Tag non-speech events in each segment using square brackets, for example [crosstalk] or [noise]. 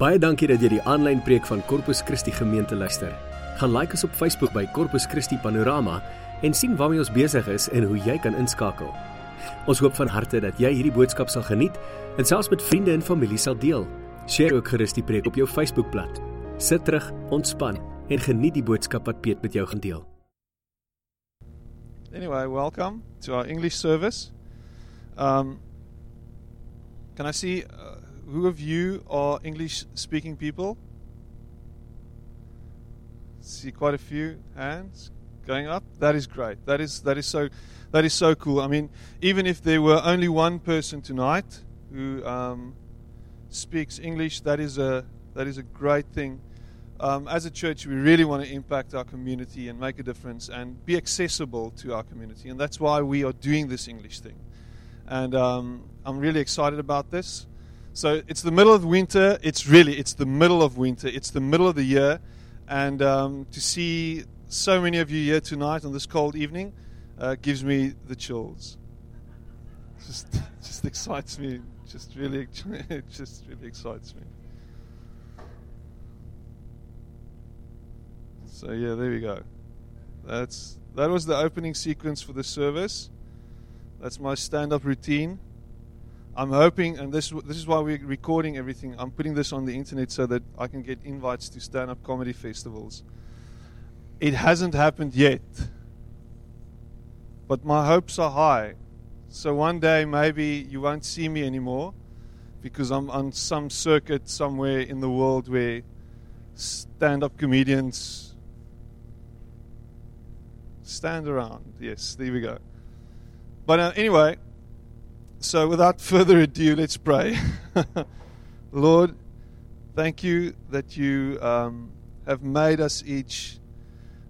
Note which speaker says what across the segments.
Speaker 1: Baie dankie dat jy die aanlyn preek van Corpus Christi gemeente luister. Gaan like ons op Facebook by Corpus Christi Panorama en sien waarmee ons besig is en hoe jy kan inskakel. Ons hoop van harte dat jy hierdie boodskap sal geniet en selfs met vriende en familie sal deel. Deel ook gerus die preek op jou Facebookblad. Sit terug, ontspan en geniet die boodskap wat Piet met jou gaan deel.
Speaker 2: Anyway, welcome to our English service. Um, can I see uh, who of you are English speaking people? See quite a few hands going up. That is great. That is that is so that is so cool. I mean, even if there were only one person tonight who um, speaks English, that is a that is a great thing. Um, as a church, we really want to impact our community and make a difference and be accessible to our community, and that's why we are doing this English thing. And um, I'm really excited about this. So it's the middle of winter. It's really it's the middle of winter. It's the middle of the year, and um, to see so many of you here tonight on this cold evening uh, gives me the chills. Just [laughs] just excites me. Just really it [laughs] just really excites me. So yeah, there we go. That's that was the opening sequence for the service. That's my stand-up routine. I'm hoping, and this this is why we're recording everything. I'm putting this on the internet so that I can get invites to stand-up comedy festivals. It hasn't happened yet, but my hopes are high. So one day maybe you won't see me anymore because I'm on some circuit somewhere in the world where stand-up comedians stand around. Yes, there we go. But uh, anyway, so without [laughs] further ado, let's pray. [laughs] Lord, thank you that you um, have made us each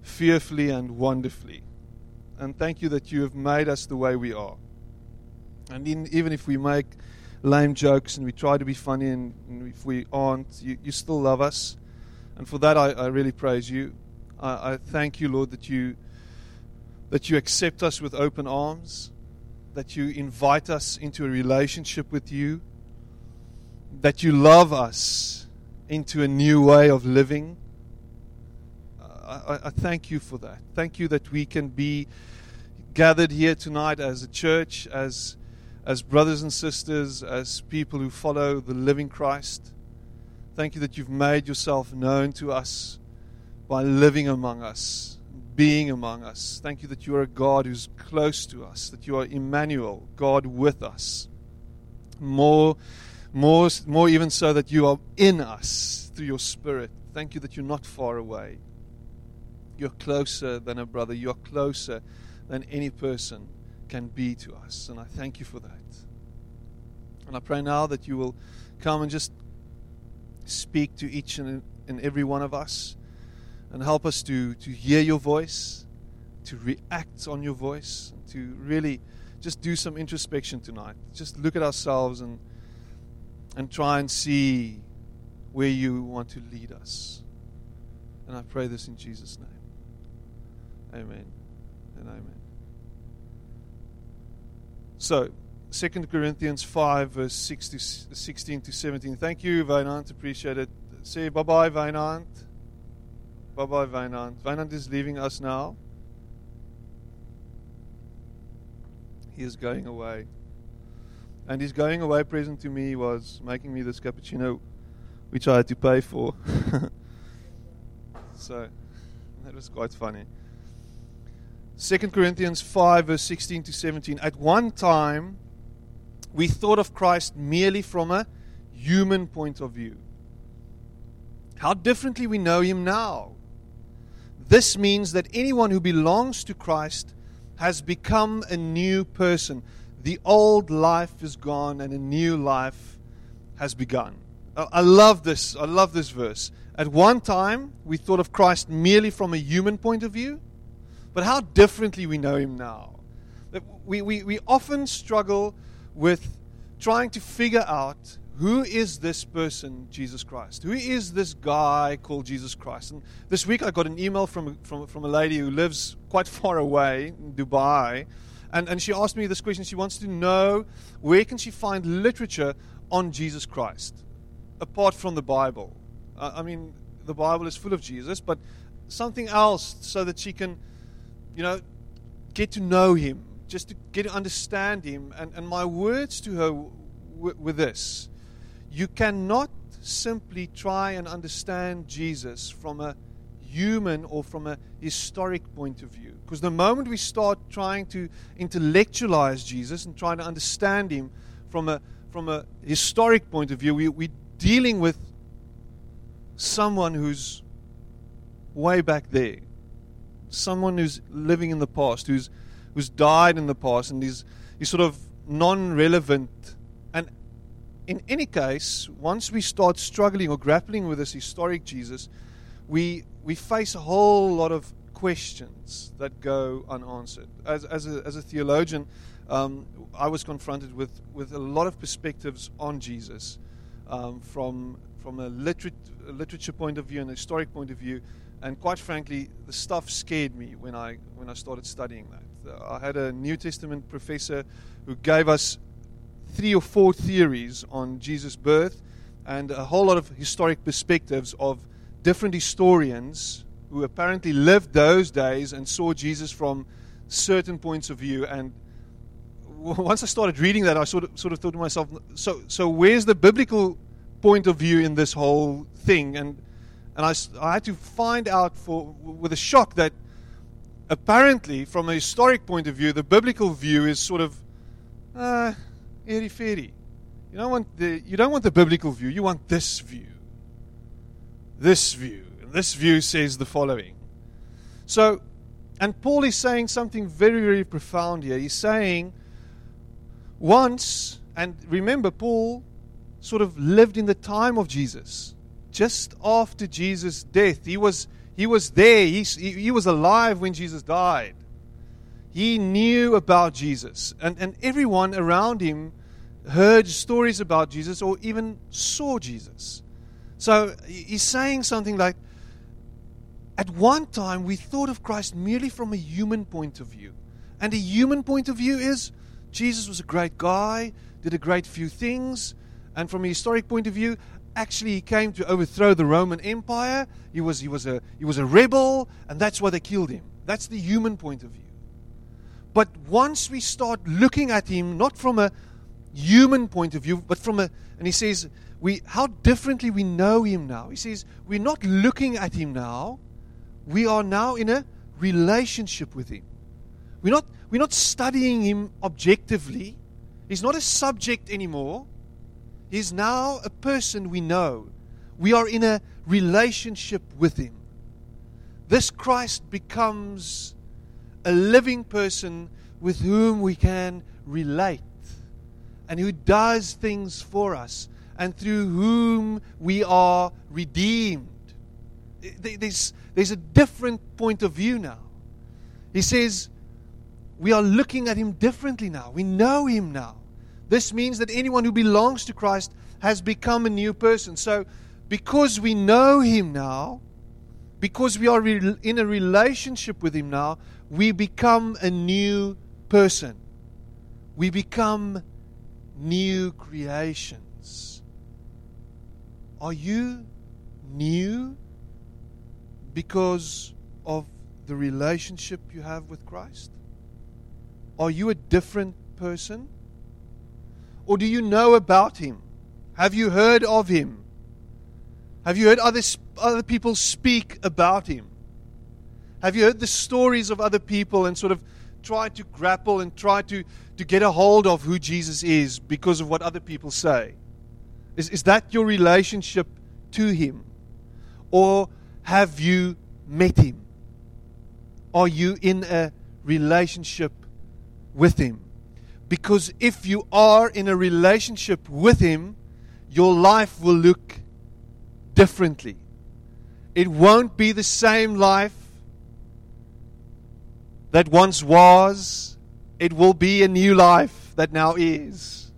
Speaker 2: fearfully and wonderfully. And thank you that you have made us the way we are. And in, even if we make lame jokes and we try to be funny, and, and if we aren't, you, you, still love us. And for that, I, I really praise you. I, I thank you, Lord, that you that you accept us with open arms, that you invite us into a relationship with you, that you love us into a new way of living. I, I, thank you for that. Thank you that we can be gathered here tonight as a church, as as brothers and sisters, as people who follow the living Christ. Thank you that you've made yourself known to us by living among us being among us. Thank you that you are a God who's close to us, that you are Emmanuel, God with us. More, more, more even so that you are in us through your Spirit. Thank you that you're not far away. You're closer than a brother. You're closer than any person can be to us. And I thank you for that. And I pray now that you will come and just speak to each and, and every one of us and help us to, to hear your voice, to react on your voice, to really just do some introspection tonight. Just look at ourselves and, and try and see where you want to lead us. And I pray this in Jesus' name. Amen and amen. So, 2 Corinthians 5, verse 6 to 16 to 17. Thank you, Wynand. Appreciate it. Say bye bye, Wynand. Bye bye, Wynand. Wynand is leaving us now. He is going away. And his going away present to me was making me this cappuccino, which I had to pay for. [laughs] so that was quite funny. 2 Corinthians 5, verse 16 to 17. At one time, we thought of Christ merely from a human point of view. How differently we know him now. This means that anyone who belongs to Christ has become a new person. The old life is gone and a new life has begun. I love this. I love this verse. At one time, we thought of Christ merely from a human point of view, but how differently we know him now. We, we, we often struggle with trying to figure out who is this person, Jesus Christ? Who is this guy called Jesus Christ? And this week I got an email from, from, from a lady who lives quite [laughs] far away in Dubai. And, and she asked me this question. She wants to know where can she find literature on Jesus Christ? apart from the Bible. Uh, I mean, the Bible is full of Jesus, but something else so that she can, you know, get to know him, just to get to understand him. And, and my words to her were this You cannot simply try and understand Jesus from a human or from a historic point of view. Because the moment we start trying to intellectualize Jesus and trying to understand him from a, from a historic point of view, we, we're dealing with someone who's way back there. Someone who's living in the past, who's, who's died in the past, and is, is sort of non relevant. And in any case, once we start struggling or grappling with this historic Jesus, we, we face a whole lot of questions that go unanswered. As, as, a, as a theologian, um, I was confronted with, with a lot of perspectives on Jesus um, from, from a, literat- a literature point of view and a historic point of view. And quite frankly, the stuff scared me when I, when I started studying that. Uh, I had a New Testament professor who gave us three or four theories on Jesus' birth and a whole lot of historic perspectives of different historians who apparently lived those days and saw Jesus from certain points of view. And once I started reading that, I sort of, sort of thought to myself, so, so where's the biblical point of view in this whole thing? And, and I, I had to find out for, with a shock that apparently, from a historic point of view, the biblical view is sort of uh, airy fairy. You don't want the you don't want the biblical view. You want this view. This view. And this view says the following. So, and Paul is saying something very very profound here. He's saying once, and remember, Paul sort of lived in the time of Jesus, just after Jesus' death. He was he was there. He, he was alive when Jesus died. He knew about Jesus, and and everyone around him heard stories about Jesus or even saw Jesus. So he's saying something like, at one time we thought of Christ merely from a human point of view. And a human point of view is Jesus was a great guy, did a great few things, and from a historic point of view, actually he came to overthrow the Roman Empire. He was, he was, a, he was a rebel, and that's why they killed him. That's the human point of view. But once we start looking at him, not from a human point of view, but from a, and he says, we, how differently we know him now. He says, we're not looking at him now, we are now in a relationship with him. We're not, we're not studying him objectively. He's not a subject anymore. He's now a person we know. We are in a relationship with him. This Christ becomes a living person with whom we can relate and who does things for us and through whom we are redeemed. There's, there's a different point of view now. He says, we are looking at him differently now. We know him now. This means that anyone who belongs to Christ has become a new person. So, because we know him now, because we are in a relationship with him now, we become a new person. We become new creations. Are you new because of the relationship you have with Christ? Are you a different person? Or do you know about Him? Have you heard of Him? Have you heard other, other people speak about Him? Have you heard the stories of other people and sort of tried to grapple and try to, to get a hold of who Jesus is because of what other people say? Is, is that your relationship to Him? Or have you met Him? Are you in a relationship with Him? Because if you are in a relationship with Him, your life will look differently. It won't be the same life that once was, it will be a new life that now is.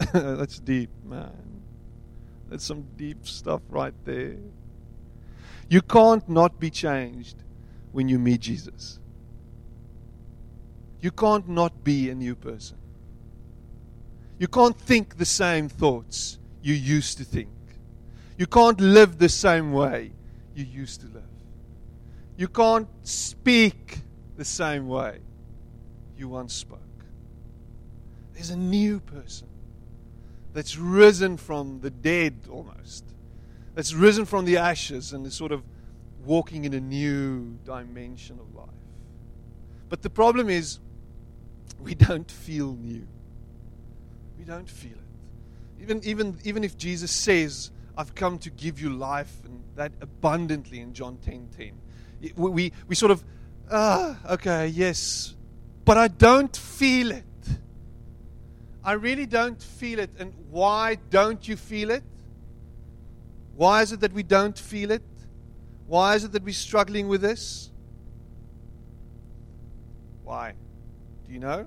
Speaker 2: [laughs] That's deep, man. That's some deep stuff right there. You can't not be changed when you meet Jesus. You can't not be a new person. You can't think the same thoughts. you used to think. You can't live the same way you used to live. You can't speak the same way you once spoke. There's a new person that's risen from the dead almost, that's risen from the ashes and is sort of walking in a new dimension of life. But the problem is, we don't feel new. We don't feel it. Even, even, even if Jesus says, I've come to give you life and that abundantly in John 10 10, we, we, we sort of, ah, okay, yes, but I don't feel it. I really don't feel it. And why don't you feel it? Why is it that we don't feel it? Why is it that we're struggling with this? Why? Do you know?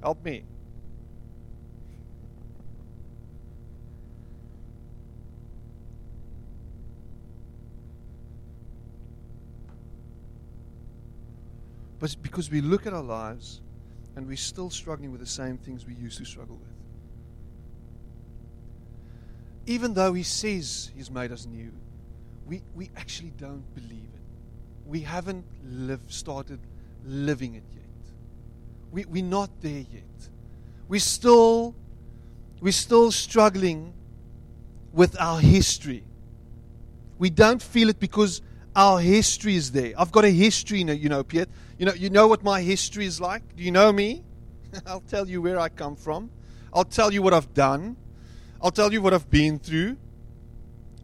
Speaker 2: Help me. But because we look at our lives and we're still struggling with the same things we used to struggle with. Even though He says He's made us new, we, we actually don't believe it. We haven't started living it yet. We, we're not there yet. We're still, we're still struggling with our history. We don't feel it because our history is there. I've got a history, you know, Piet. You know, you know what my history is like? Do you know me? [laughs] I'll tell you where I come from. I'll tell you what I've done. I'll tell you what I've been through.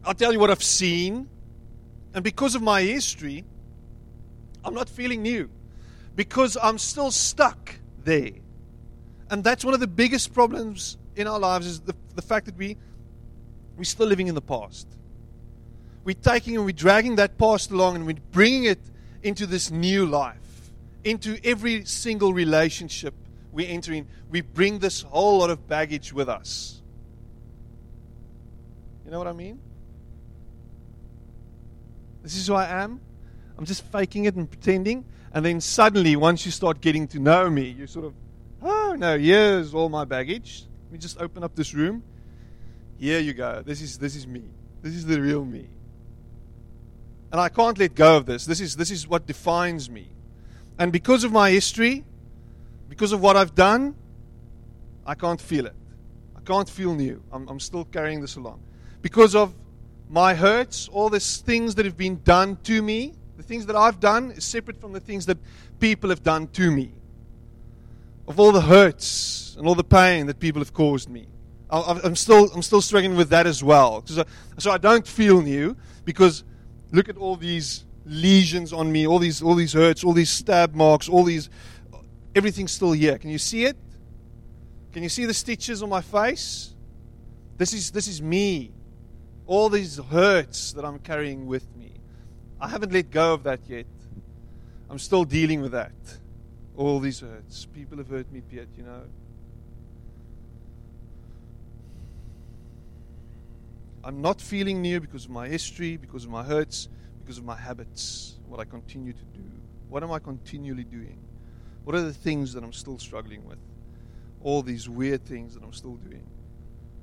Speaker 2: I'll tell you what I've seen. And because of my history, I'm not feeling new. Because I'm still stuck there. And that's one of the biggest problems in our lives is the, the fact that we, we're still living in the past we're taking and we're dragging that past along and we're bringing it into this new life, into every single relationship we enter in. We bring this whole lot of baggage with us. You know what I mean? This is who I am. I'm just faking it and pretending. And then suddenly, once you start getting to know me, you sort of, oh no, here's all my baggage. Let me just open up this room. Here you go. This is this is me. This is the real me. And I can't let go of this. This is, this is what defines me. And because of my history, because of what I've done, I can't feel it. I can't feel new. I'm, I'm still carrying this along. Because of my hurts, all these things that have been done to me, the things that I've done is separate from the things that people have done to me. Of all the hurts and all the pain that people have caused me. I'm still, I'm still struggling with that as well. So, so I don't feel new because Look at all these lesions on me, all these all these hurts, all these stab marks, all these everything's still here. Can you see it? Can you see the stitches on my face? This is this is me. All these hurts that I'm carrying with me. I haven't let go of that yet. I'm still dealing with that. All these hurts. People have hurt me, Piet, you know. I'm not feeling new because of my history, because of my hurts, because of my habits, what I continue to do. What am I continually doing? What are the things that I'm still struggling with? All these weird things that I'm still doing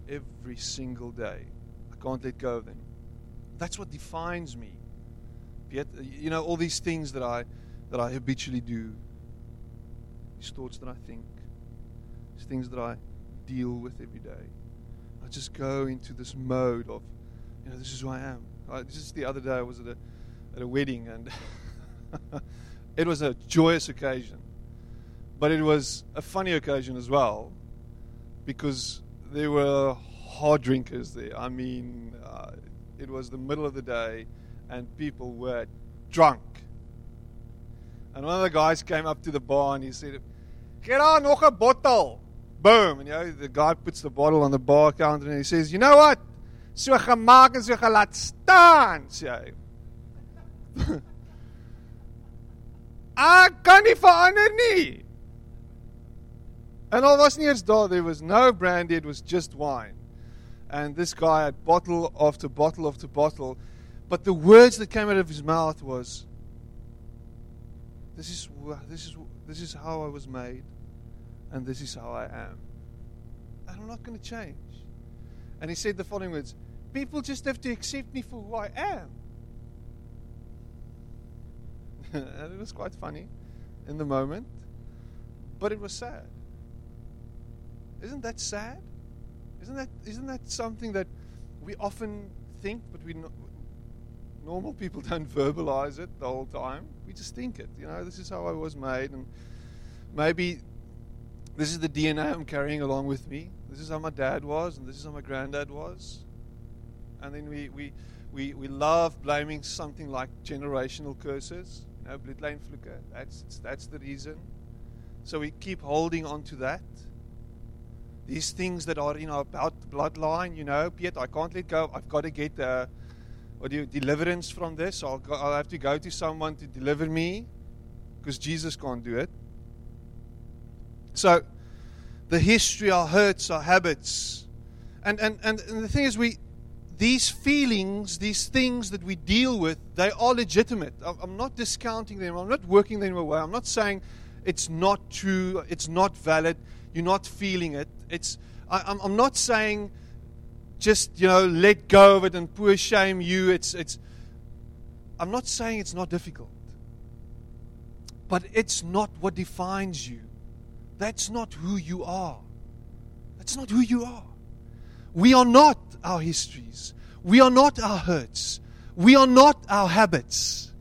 Speaker 2: every single day. I can't let go of them. That's what defines me. Yet, uh, you know, all these things that I that I habitually do, these thoughts that I think, these things that I deal with every day. I just go into this mode of, you know, this is who I am. Uh, just the other day, I was at a, at a wedding and [laughs] it was a joyous occasion. But it was a funny occasion as well because there were hard drinkers there. I mean, uh, it was the middle of the day and people were drunk. And one of the guys came up to the bar and he said, Get on, nog a bottle boom. And you know, the guy puts the bottle on the bar counter and he says, You know what? So gemaak en so gelaat staan, sê hy. Ek kan nie verander nie. And all was nie eens daar, there was no brandy, it was just wine. And this guy had bottle after bottle after bottle, but the words that came out of his mouth was this is this is this is how I was made and this is how I am. And I'm not going to change. And he said the following words People just have to accept me for who I am. [laughs] and it was quite funny in the moment, but it was sad. Isn't that sad? Isn't that, isn't that something that we often think, but we no, normal people [laughs] don't verbalize it the whole time? We just think it. You know, this is how I was made, and maybe this is the DNA I'm carrying along with me. This is how my dad was, and this is how my granddad was. And then we, we, we, we love blaming something like generational curses. You know, bloedlynvloeke. That's, that's the reason. So we keep holding on to that. These things that are, know, about bloodline, you know, Piet, I can't let go. I've got to get uh, what do you, deliverance from this. I'll, go, I'll have to go to someone to deliver me because Jesus can't do it. So, the history, our hurts, our habits. And, and, and, and the thing is, we, these feelings, these things that we deal with, they are legitimate. I'm not discounting them. I'm not working them away. I'm not saying it's not true, it's not valid, you're not feeling it. It's, I, am not saying just, you know, let go of it and poor shame you. It's, it's, I'm not saying it's not difficult. But it's not what defines you. That's not who you are. That's not who you are. We are not our histories. We are not our hurts. We are not our habits.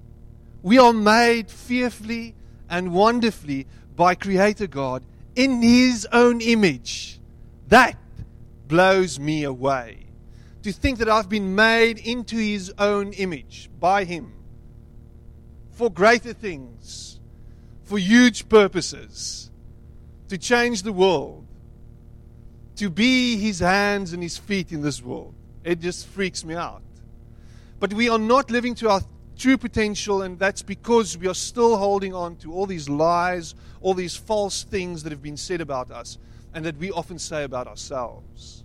Speaker 2: We are made fearfully and wonderfully by Creator God in His own image. That blows me away. To think that I've been made into His own image by Him for greater things, for huge purposes to change the world, to be his hands and his feet in this world. It just freaks me out. But we are not living to our true potential, and that's because we are still holding on to all these lies, all these false things that have been said about us, and that we often say about ourselves.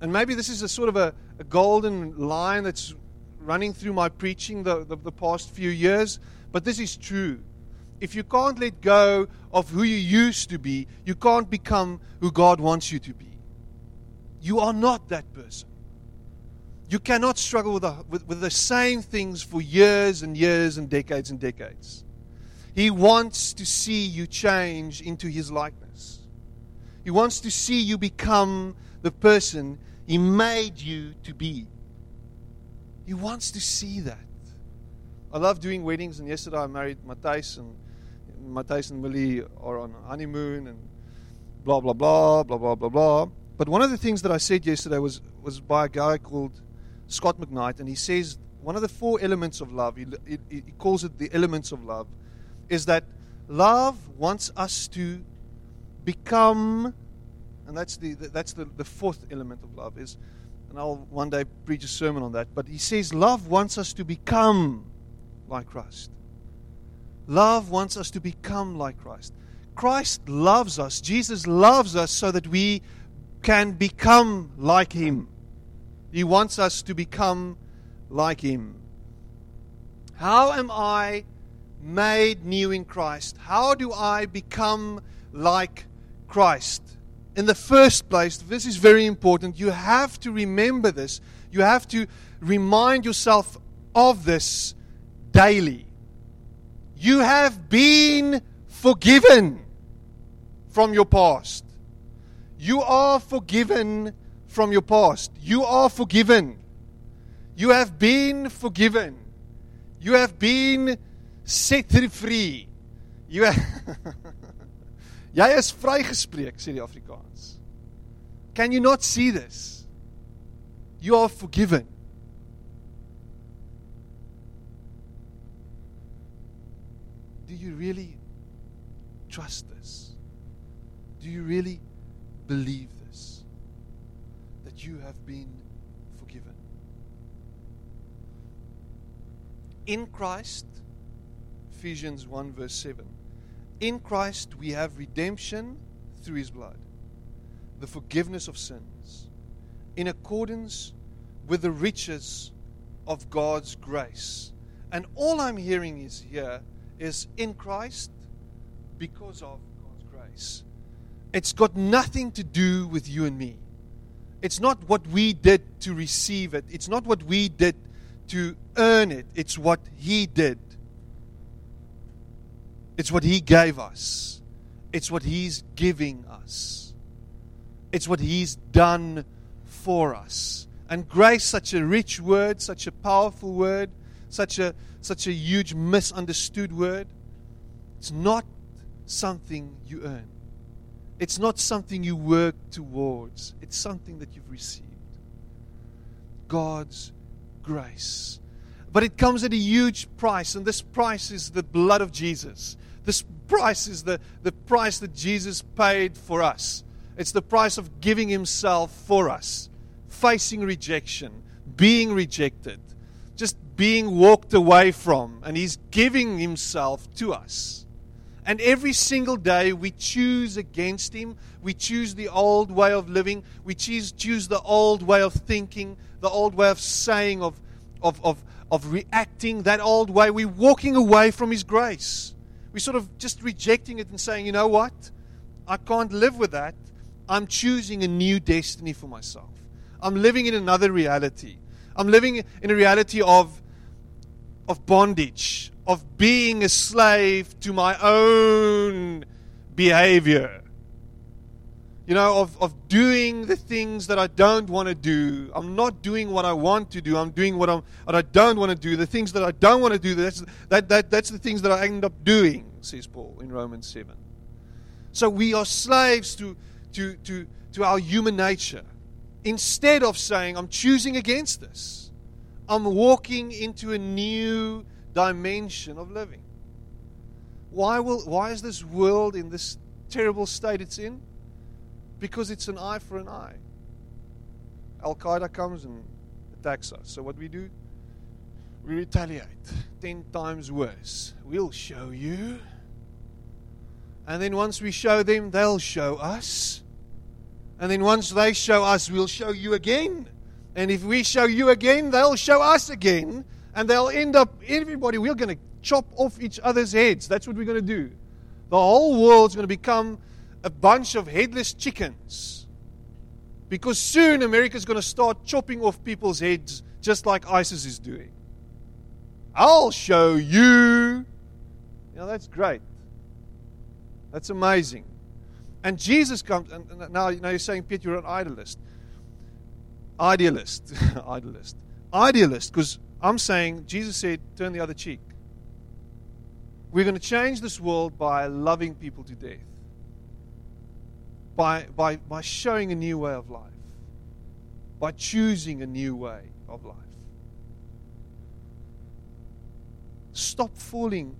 Speaker 2: And maybe this is a sort of a, a golden line that's running through my preaching the, the, the past few years, but this is true if you can't let go of who you used to be, you can't become who God wants you to be. You are not that person. You cannot struggle with the, with, with the same things for years and years and decades and decades. He wants to see you change into His likeness. He wants to see you become the person He made you to be. He wants to see that. I love doing weddings, and yesterday I married Matthijs, and Matthijs and Millie are on honeymoon and blah, blah, blah, blah, blah, blah, blah. But one of the things that I said yesterday was, was by a guy called Scot McKnight, and he says one of the four elements of love, he, he, he calls it the elements of love, is that love wants us to become, and that's the, that's the, the fourth element of love is, and I'll one day preach a sermon on that. But he says love wants us to become like Christ. Love wants us to become like Christ. Christ loves us. Jesus loves us so that we can become like Him. He wants us to become like Him. How am I made new in Christ? How do I become like Christ? In the first place, this is very important. You have to remember this. You have to remind yourself of this daily. You have been forgiven from your past. You are forgiven from your past. You are forgiven. You have been forgiven. You have been set free. You [laughs] Jy is vrygespreek, sê die Afrikaans. Can you not see this? You are forgiven. You really trust this? Do you really believe this? That you have been forgiven? In Christ, Ephesians 1, verse 7. In Christ we have redemption through his blood, the forgiveness of sins, in accordance with the riches of God's grace. And all I'm hearing is here is in Christ because of God's grace. It's got nothing to do with you and me. It's not what we did to receive it, it's not what we did to earn it, it's what He did. It's what He gave us, it's what He's giving us, it's what He's done for us. And grace, such a rich word, such a powerful word, such a, such a huge misunderstood word. It's not something you earn. It's not something you work towards, it's something that you've received. God's grace. But it comes at a huge price, and this price is the blood of Jesus. This price is the, the price that Jesus paid for us. It's the price of giving Himself for us, facing rejection, being rejected, being walked away from, and He's giving Himself to us. And every single day we choose against Him. We choose the old way of living. We choose, choose the old way of thinking, the old way of saying, of, of, of, of reacting, that old way. We're walking away from His grace. We're sort of just rejecting it and saying, you know what? I can't live with that. I'm choosing a new destiny for myself. I'm living in another reality. I'm living in a reality of, of bondage, of being a slave to my own behavior. You know, of, of doing the things that I don't want to do. I'm not doing what I want to do. I'm doing what, I'm, what I don't want to do. The things that I don't want to do, that's, that, that, that's the things that I end up doing, says Paul in Romans 7. So we are slaves to, to, to, to our human nature. Instead of saying, I'm choosing against this, I'm walking into a new dimension of living. Why, will, why is this world in this terrible state it's in? Because it's an eye for an eye. Al Qaeda comes and attacks us. So, what we do? We retaliate. Ten times worse. We'll show you. And then once we show them, they'll show us. And then once they show us, we'll show you again. And if we show you again, they'll show us again and they'll end up, everybody, we're going to chop off each other's heads. That's what we're going to do. The whole world's going to become a bunch of headless chickens. Because soon America's going to start chopping off people's heads just like ISIS is doing. I'll show you. You that's great. That's amazing. And Jesus comes, and now, now you're saying, Peter, you're an idealist. [laughs] Idealist. idealist. Idealist, because I'm saying Jesus said, turn the other cheek. We're going to change this world by loving people to death, by, by, by showing a new way of life, by choosing a new way of life. Stop falling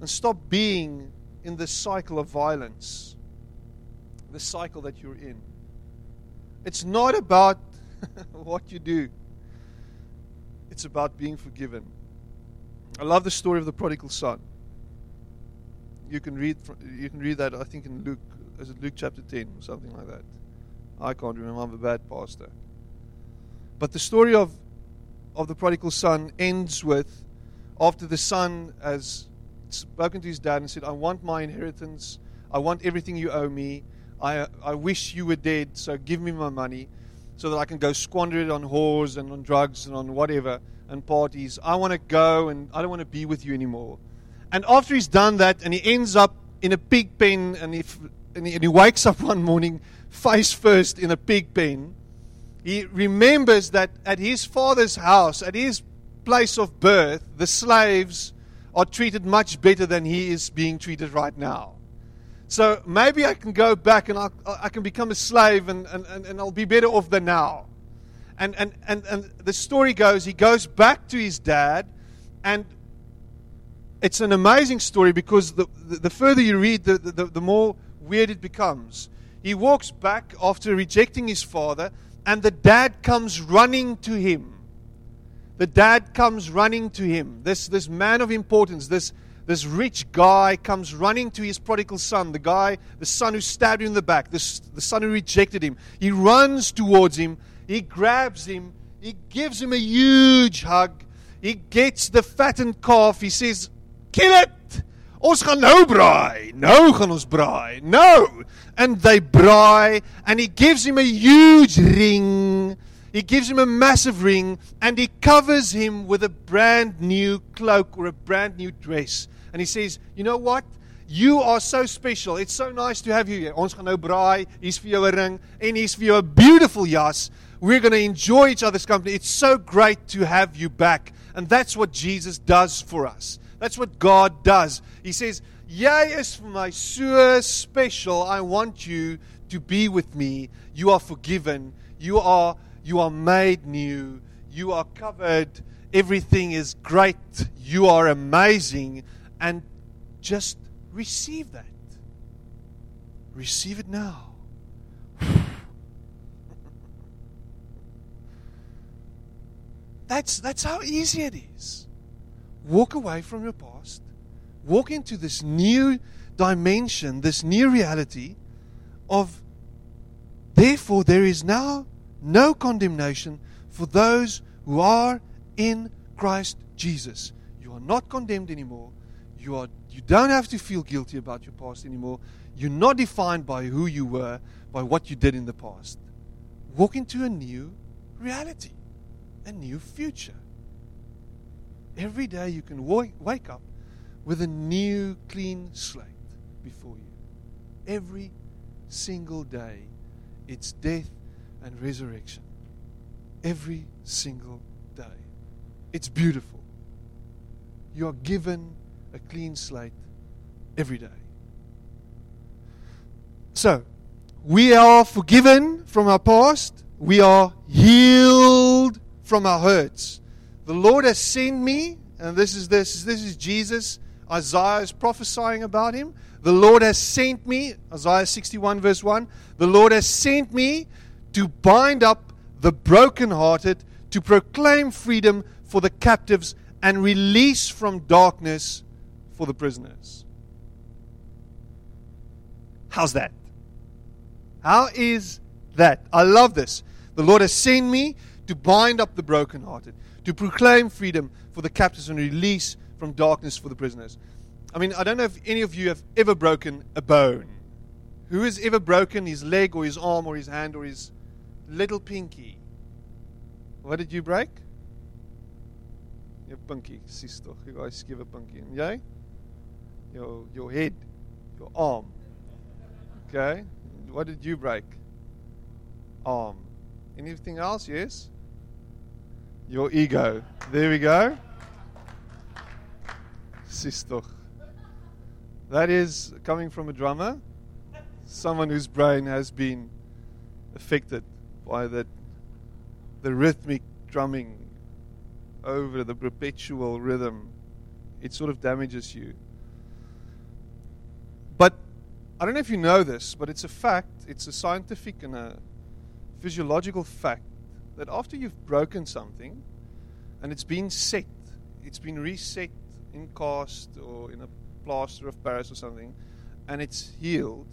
Speaker 2: and stop being in this cycle of violence, the cycle that you're in. It's not about [laughs] what you do. It's about being forgiven. I love the story of the prodigal son. You can read you can read that I think in Luke is it Luke chapter 10 or something like that. I can't remember. I'm a bad pastor. But the story of of the prodigal son ends with after the son has spoken to his dad and said, I want my inheritance. I want everything you owe me. I, I wish you were dead, so give me my money so that I can go squander it on whores and on drugs and on whatever and parties. I want to go and I don't want to be with you anymore. And after he's done that and he ends up in a pig pen and, he, and he, and he wakes up [laughs] one morning face first in a pig pen, he remembers that at his father's house, at his place of birth, the slaves are treated much better than he is being treated right now. So maybe I can go back and I'll, I can become a slave and, and, and I'll be better off than now. And, and, and, and the story goes he goes back to his dad, and it's an amazing story because the, the, the further you read, the, the, the more weird it becomes. He walks back after rejecting his father, and the dad comes running to him. The dad comes running to him. This, this man of importance, this, this rich guy comes running to his prodigal son, the guy, the son who stabbed him in the back, this, the son who rejected him. He runs towards him, he grabs him, he gives him a huge hug, he gets the fattened calf, he says, Kill it! Ons gaan nou braai. Nou gaan ons braai. Nou. And they braai and he gives him a huge ring. He gives him a massive ring and he covers him with a brand new cloak or a brand new dress. And he says, "You know what? You are so special. It's so nice to have you here. Ons gaan nou braai. Hier's vir jou 'n ring en hier's vir jou 'n beautiful jas. We're going to enjoy each other's company. It's so great to have you back." And that's what Jesus does for us. That's what God does. He says, "Jy is vir my so special. I want you to be with me. You are forgiven. You are you are made new. You are covered. Everything is great. You are amazing." And just receive that. Receive it now. [laughs] that's, that's how easy it is. Walk away from your past, walk into this new dimension, this new reality of, therefore, there is now no condemnation for those who are in Christ Jesus. You are not condemned anymore. You are you don't have to feel guilty about your past anymore. You're not defined by who you were, by what you did in the past. Walk into a new reality, a new future. Every day you can wake up with a new, clean slate before you. Every single day, it's death and resurrection. Every single day. It's beautiful. You are given a clean slate every day. So, we are forgiven from our past. We are healed from our hurts. The Lord has sent me, and this is this this is Jesus. Isaiah is prophesying about him. The Lord has sent me, Isaiah 61 verse 1. The Lord has sent me to bind up the brokenhearted, to proclaim freedom for the captives and release from darkness for the prisoners. How's that? How is that? I love this. The Lord has sent me to bind up the brokenhearted, to proclaim freedom for the captives and release from darkness for the prisoners. I mean, I don't know if any of you have ever broken a bone. Who has ever broken his leg or his arm or his hand or his little pinky? What did you break? Your pinky, sister. You guys give a pinky. Jy? Your your head, your arm. Okay? What did you break? Arm. Anything else? Yes? Your ego. There we go. Sister. That is coming from a drummer, someone whose brain has been affected by that the rhythmic drumming over the perpetual rhythm. It sort of damages you. I don't know if you know this, but it's a fact, it's a scientific and a physiological fact that after you've broken something and it's been set, it's been reset in cast or in a plaster of Paris or something, and it's healed,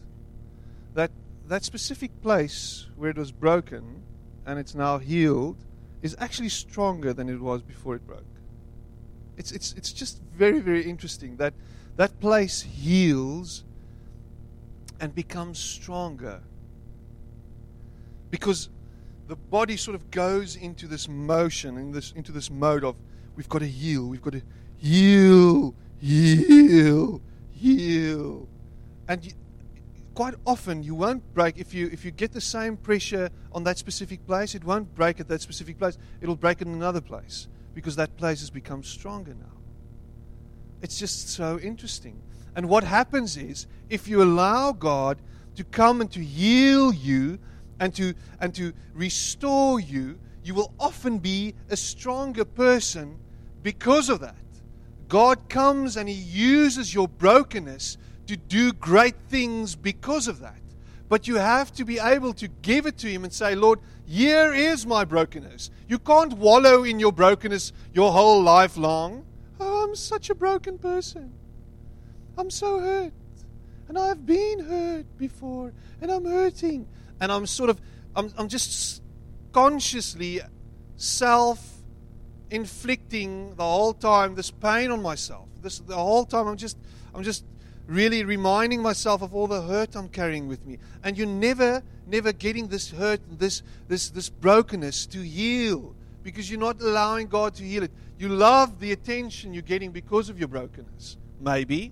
Speaker 2: that that specific place where it was broken and it's now healed is actually stronger than it was before it broke. It's, it's, it's just very, very interesting that that place heals and becomes stronger. Because the body sort of goes into this motion, in this, into this mode of we've got to heal, we've got to heal, heal, heal. And you, quite often you won't break if you if you get the same pressure on that specific place, it won't break at that specific place. It'll break in another place because that place has become stronger now. It's just so interesting. And what happens is, if you allow God to come and to heal you and to, and to restore you, you will often be a stronger person because of that. God comes and He uses your brokenness to do great things because of that. But you have to be able to give it to Him and say, Lord, here is my brokenness. You can't wallow in your brokenness your whole life long. Oh, I'm such a broken person. I'm so hurt. And I've been hurt before. And I'm hurting. And I'm sort of, I'm, I'm just consciously self inflicting the whole time this pain on myself. This the whole time I'm just I'm just really reminding myself of all the hurt I'm carrying with me. And you're never, never getting this hurt, this this this brokenness to heal because you're not allowing God to heal it. You love the attention you're getting because of your brokenness, maybe.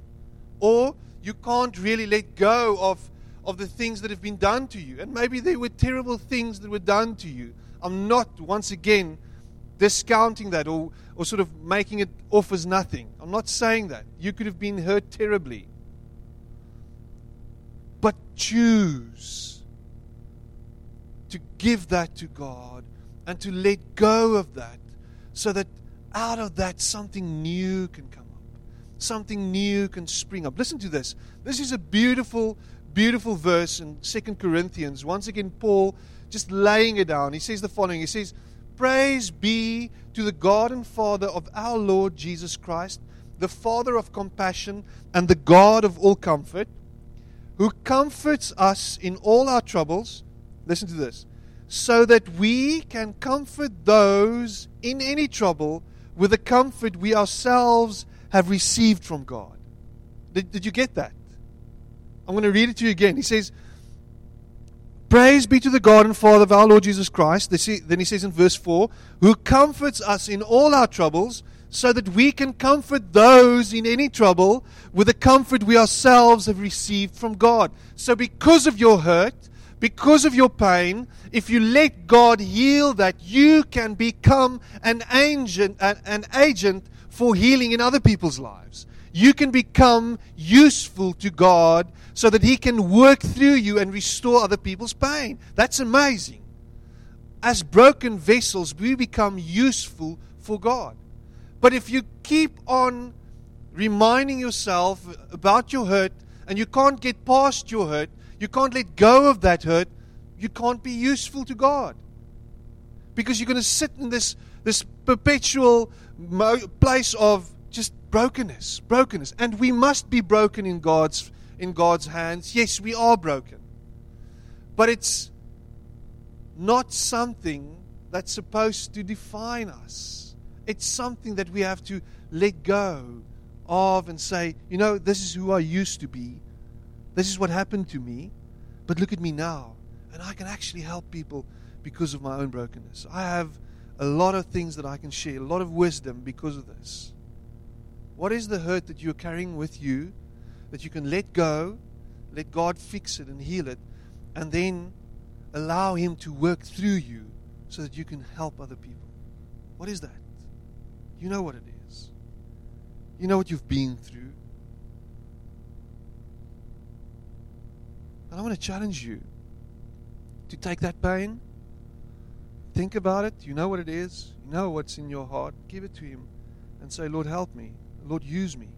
Speaker 2: Or you can't really let go of, of the things that have been done to you. And maybe there were terrible things that were done to you. I'm not, once again, discounting that or, or sort of making it off as nothing. I'm not saying that. You could have been hurt terribly. But choose to give that to God and to let go of that so that out of that something new can come. Something new can spring up. Listen to this. This is a beautiful, beautiful verse in Second Corinthians. Once again, Paul just laying it down. He says the following He says, Praise be to the God and Father of our Lord Jesus Christ, the Father of compassion and the God of all comfort, who comforts us in all our troubles. Listen to this so that we can comfort those in any trouble with the comfort we ourselves have received from God. Did, did you get that? I'm going to read it to you again. He says, Praise be to the God and Father of our Lord Jesus Christ. Then he says in verse 4, who comforts us in all our troubles, so that we can comfort those in any trouble with the comfort we ourselves have received from God. So, because of your hurt, because of your pain, if you let God heal that, you can become an agent, an, an agent for healing in other people's lives. You can become useful to God so that He can work through you and restore other people's pain. That's amazing. As broken vessels, we become useful for God. But if you keep on reminding yourself about your hurt and you can't get past your hurt, you can't let go of that hurt, you can't be useful to God. Because you're going to sit in this, this perpetual mo- place of just brokenness, brokenness. And we must be broken in God's, in God's hands. Yes, we are broken. But it's not something that's supposed to define us. It's something that we have to let go of and say, you know, this is who I used to be. This is what happened to me, but look at me now. And I can actually help people because of my own brokenness. I have a lot of things that I can share, a lot of wisdom because of this. What is the hurt that you're carrying with you that you can let go, let God fix it and heal it, and then allow Him to work through you so that you can help other people? What is that? You know what it is. You know what you've been through. And I want to challenge you to take that pain, think about it. You know what it is, you know what's in your heart. Give it to Him and say, Lord, help me. Lord, use me.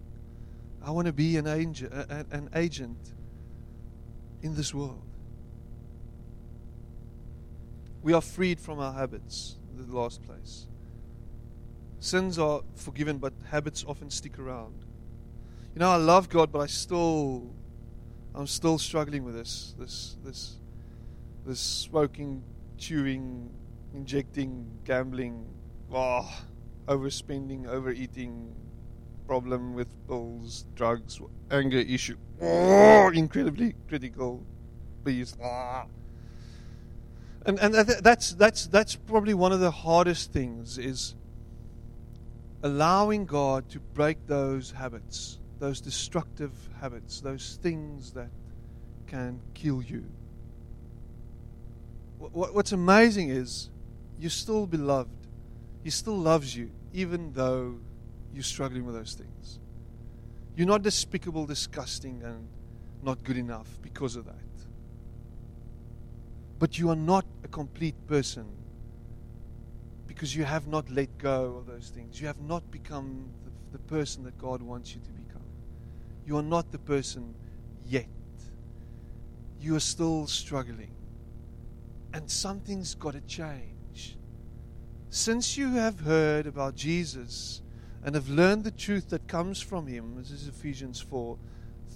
Speaker 2: I want to be an, angel, an agent in this world. We are freed from our habits, the last place. Sins are forgiven, but habits often stick around. You know, I love God, but I still I'm still struggling with this, this, this, this smoking, chewing, injecting, gambling, oh, overspending, overeating, problem with pills, drugs, anger issue, oh, incredibly critical, please. Ah. And and that's that's that's probably one of the hardest things is allowing God to break those habits those destructive habits, those things that can kill you. What's amazing is you're still beloved. He still loves you, even though you're struggling with those things. You're not despicable, disgusting, and not good enough because of that. But you are not a complete person because you have not let go of those things. You have not become the, the person that God wants you to become. You are not the person yet. You are still struggling. And something's got to change. Since you have heard about Jesus and have learned the truth that comes from him, this is Ephesians 4,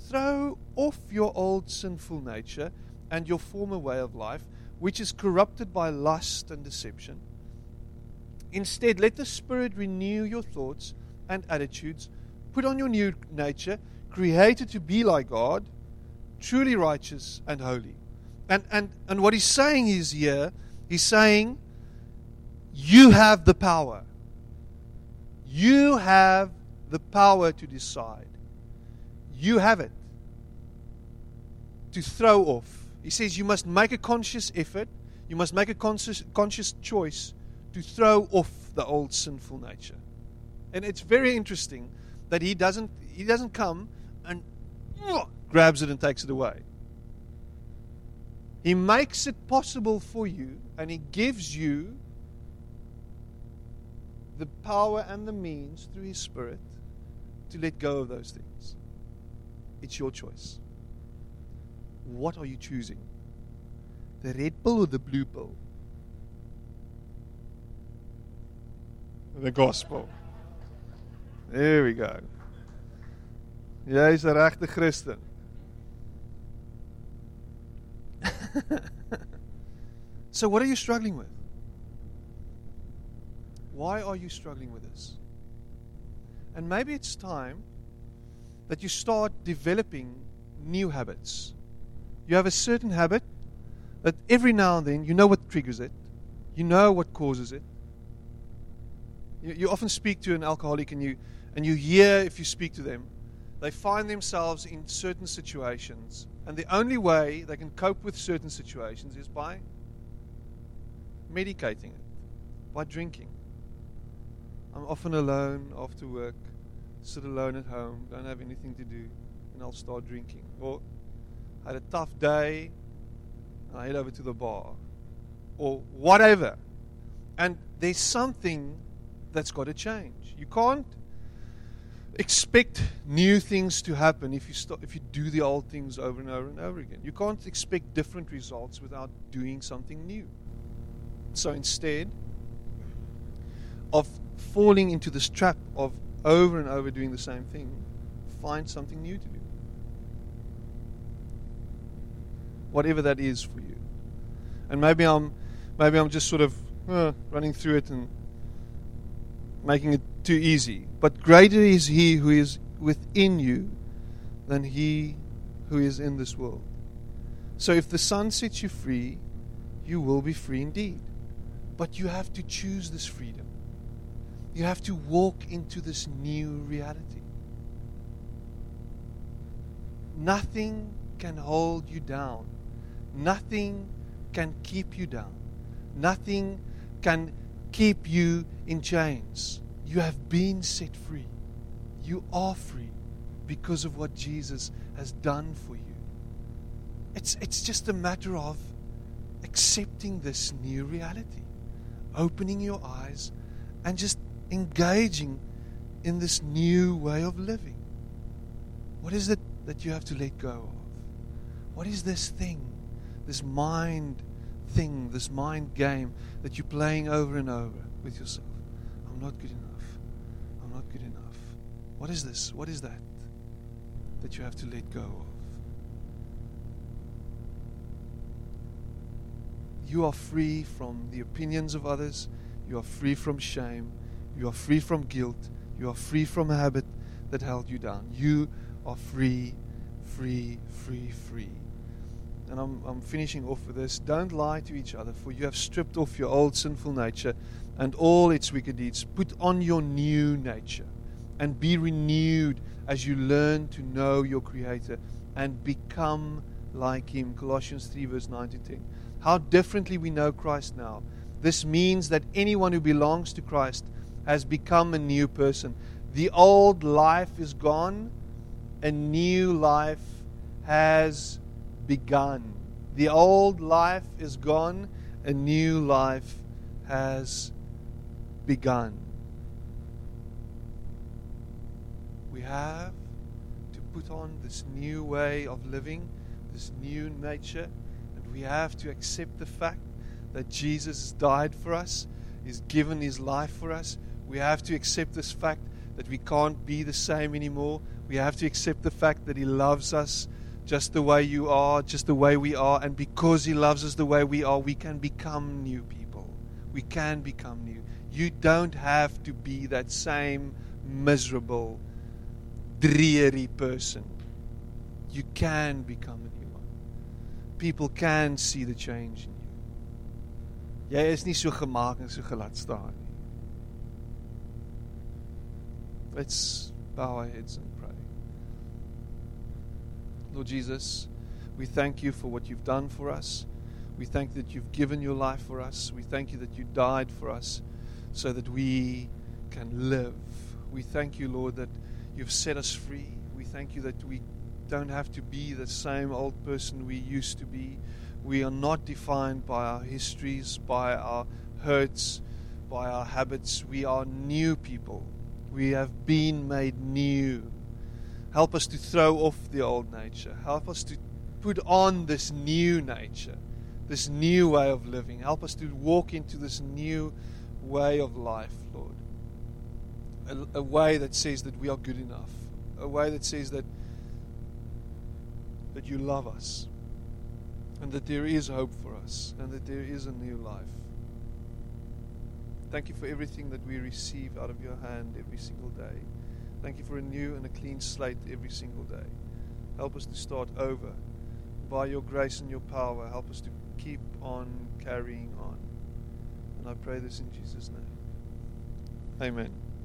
Speaker 2: throw off your old sinful nature and your former way of life, which is corrupted by lust and deception. Instead, let the Spirit renew your thoughts and attitudes. Put on your new nature, created to be like God, truly righteous and holy. And, and, and what he's saying is here, he's saying, You have the power. You have the power to decide. You have it. To throw off. He says you must make a conscious effort, you must make a conscious, conscious choice to throw off the old sinful nature. And it's very interesting that he doesn't he doesn't come and grabs it and takes it away. He makes it possible for you and he gives you the power and the means through his spirit to let go of those things. It's your choice. What are you choosing? The red pill or the blue pill? The gospel. There we go. Jy's 'n regte Christen. [laughs] so what are you struggling with? Why are you struggling with this? And maybe it's time that you start developing new habits. You have a certain habit that every now and then you know what triggers it, you know what causes it. You, you often speak to an alcoholic and you, and you hear if you speak to them, they find themselves in certain situations, and the only way they can cope with certain situations is by medicating it, by drinking. I'm often alone after work, sit alone at home, don't have anything to do, and I'll start drinking. Or I had a tough day, and I head over to the bar, or whatever. And there's something that's got to change. You can't expect new things to happen if you stop, if you do the old things over and over and over again. You can't expect different results without doing something new. So instead of falling into this trap of over and over doing the same thing, find something new to do. Whatever that is for you. And maybe I'm maybe I'm just sort of uh, running through it and making it too easy. But greater is he who is within you than he who is in this world. So if the Son sets you free, you will be free indeed. But you have to choose this freedom. You have to walk into this new reality. Nothing can hold you down. Nothing can keep you down. Nothing can keep you in chains. You have been set free. You are free because of what Jesus has done for you. It's, it's just a matter of accepting this new reality, opening your eyes, and just engaging in this new way of living. What is it that you have to let go of? What is this thing, this mind thing, this mind game that you're playing over and over with yourself? I'm not good enough. I'm not good enough. What is this? What is that that you have to let go of? You are free from the opinions of others. You are free from shame. You are free from guilt. You are free from a habit that held you down. You are free, free, free, free. And I'm, I'm finishing off with this. Don't lie to each other, for you have stripped off your old sinful nature and all its wicked deeds. Put on your new nature and be renewed as you learn to know your Creator and become like Him. Colossians 3, verse 9 to 10. How differently we know Christ now. This means that anyone who belongs to Christ has become a new person. The old life is gone, a new life has begun. The old life is gone, a new life has begun. We have to put on this new way of living, this new nature, and we have to accept the fact that Jesus died for us, He's given His life for us. We have to accept this fact that we can't be the same anymore. We have to accept the fact that He loves us just the way you are, just the way we are, and because He loves us the way we are, we can become new people. We can become new. You don't have to be that same miserable, dreary person. You can become a new one. People can see the change in you. Jy is nie so gemaak en so gelaat staan Let's bow our heads and pray. Lord Jesus, we thank you for what you've done for us. We thank that you've given your life for us. We thank you that you died for us so that we can live. We thank you, Lord, that you've set us free. We thank you that we don't have to be the same old person we used to be. We are not defined by our histories, by our hurts, by our habits. We are new people. We have been made new. Help us to throw off the old nature. Help us to put on this new nature, this new way of living. Help us to walk into this new way of life, Lord. A, a way that says that we are good enough. A way that says that that you love us and that there is hope for us and that there is a new life. Thank you for everything that we receive out of your hand every single day. Thank you for a new and a clean slate every single day. Help us to start over. By your grace and your power, help us to keep on carrying on. And I pray this in Jesus' name. Amen.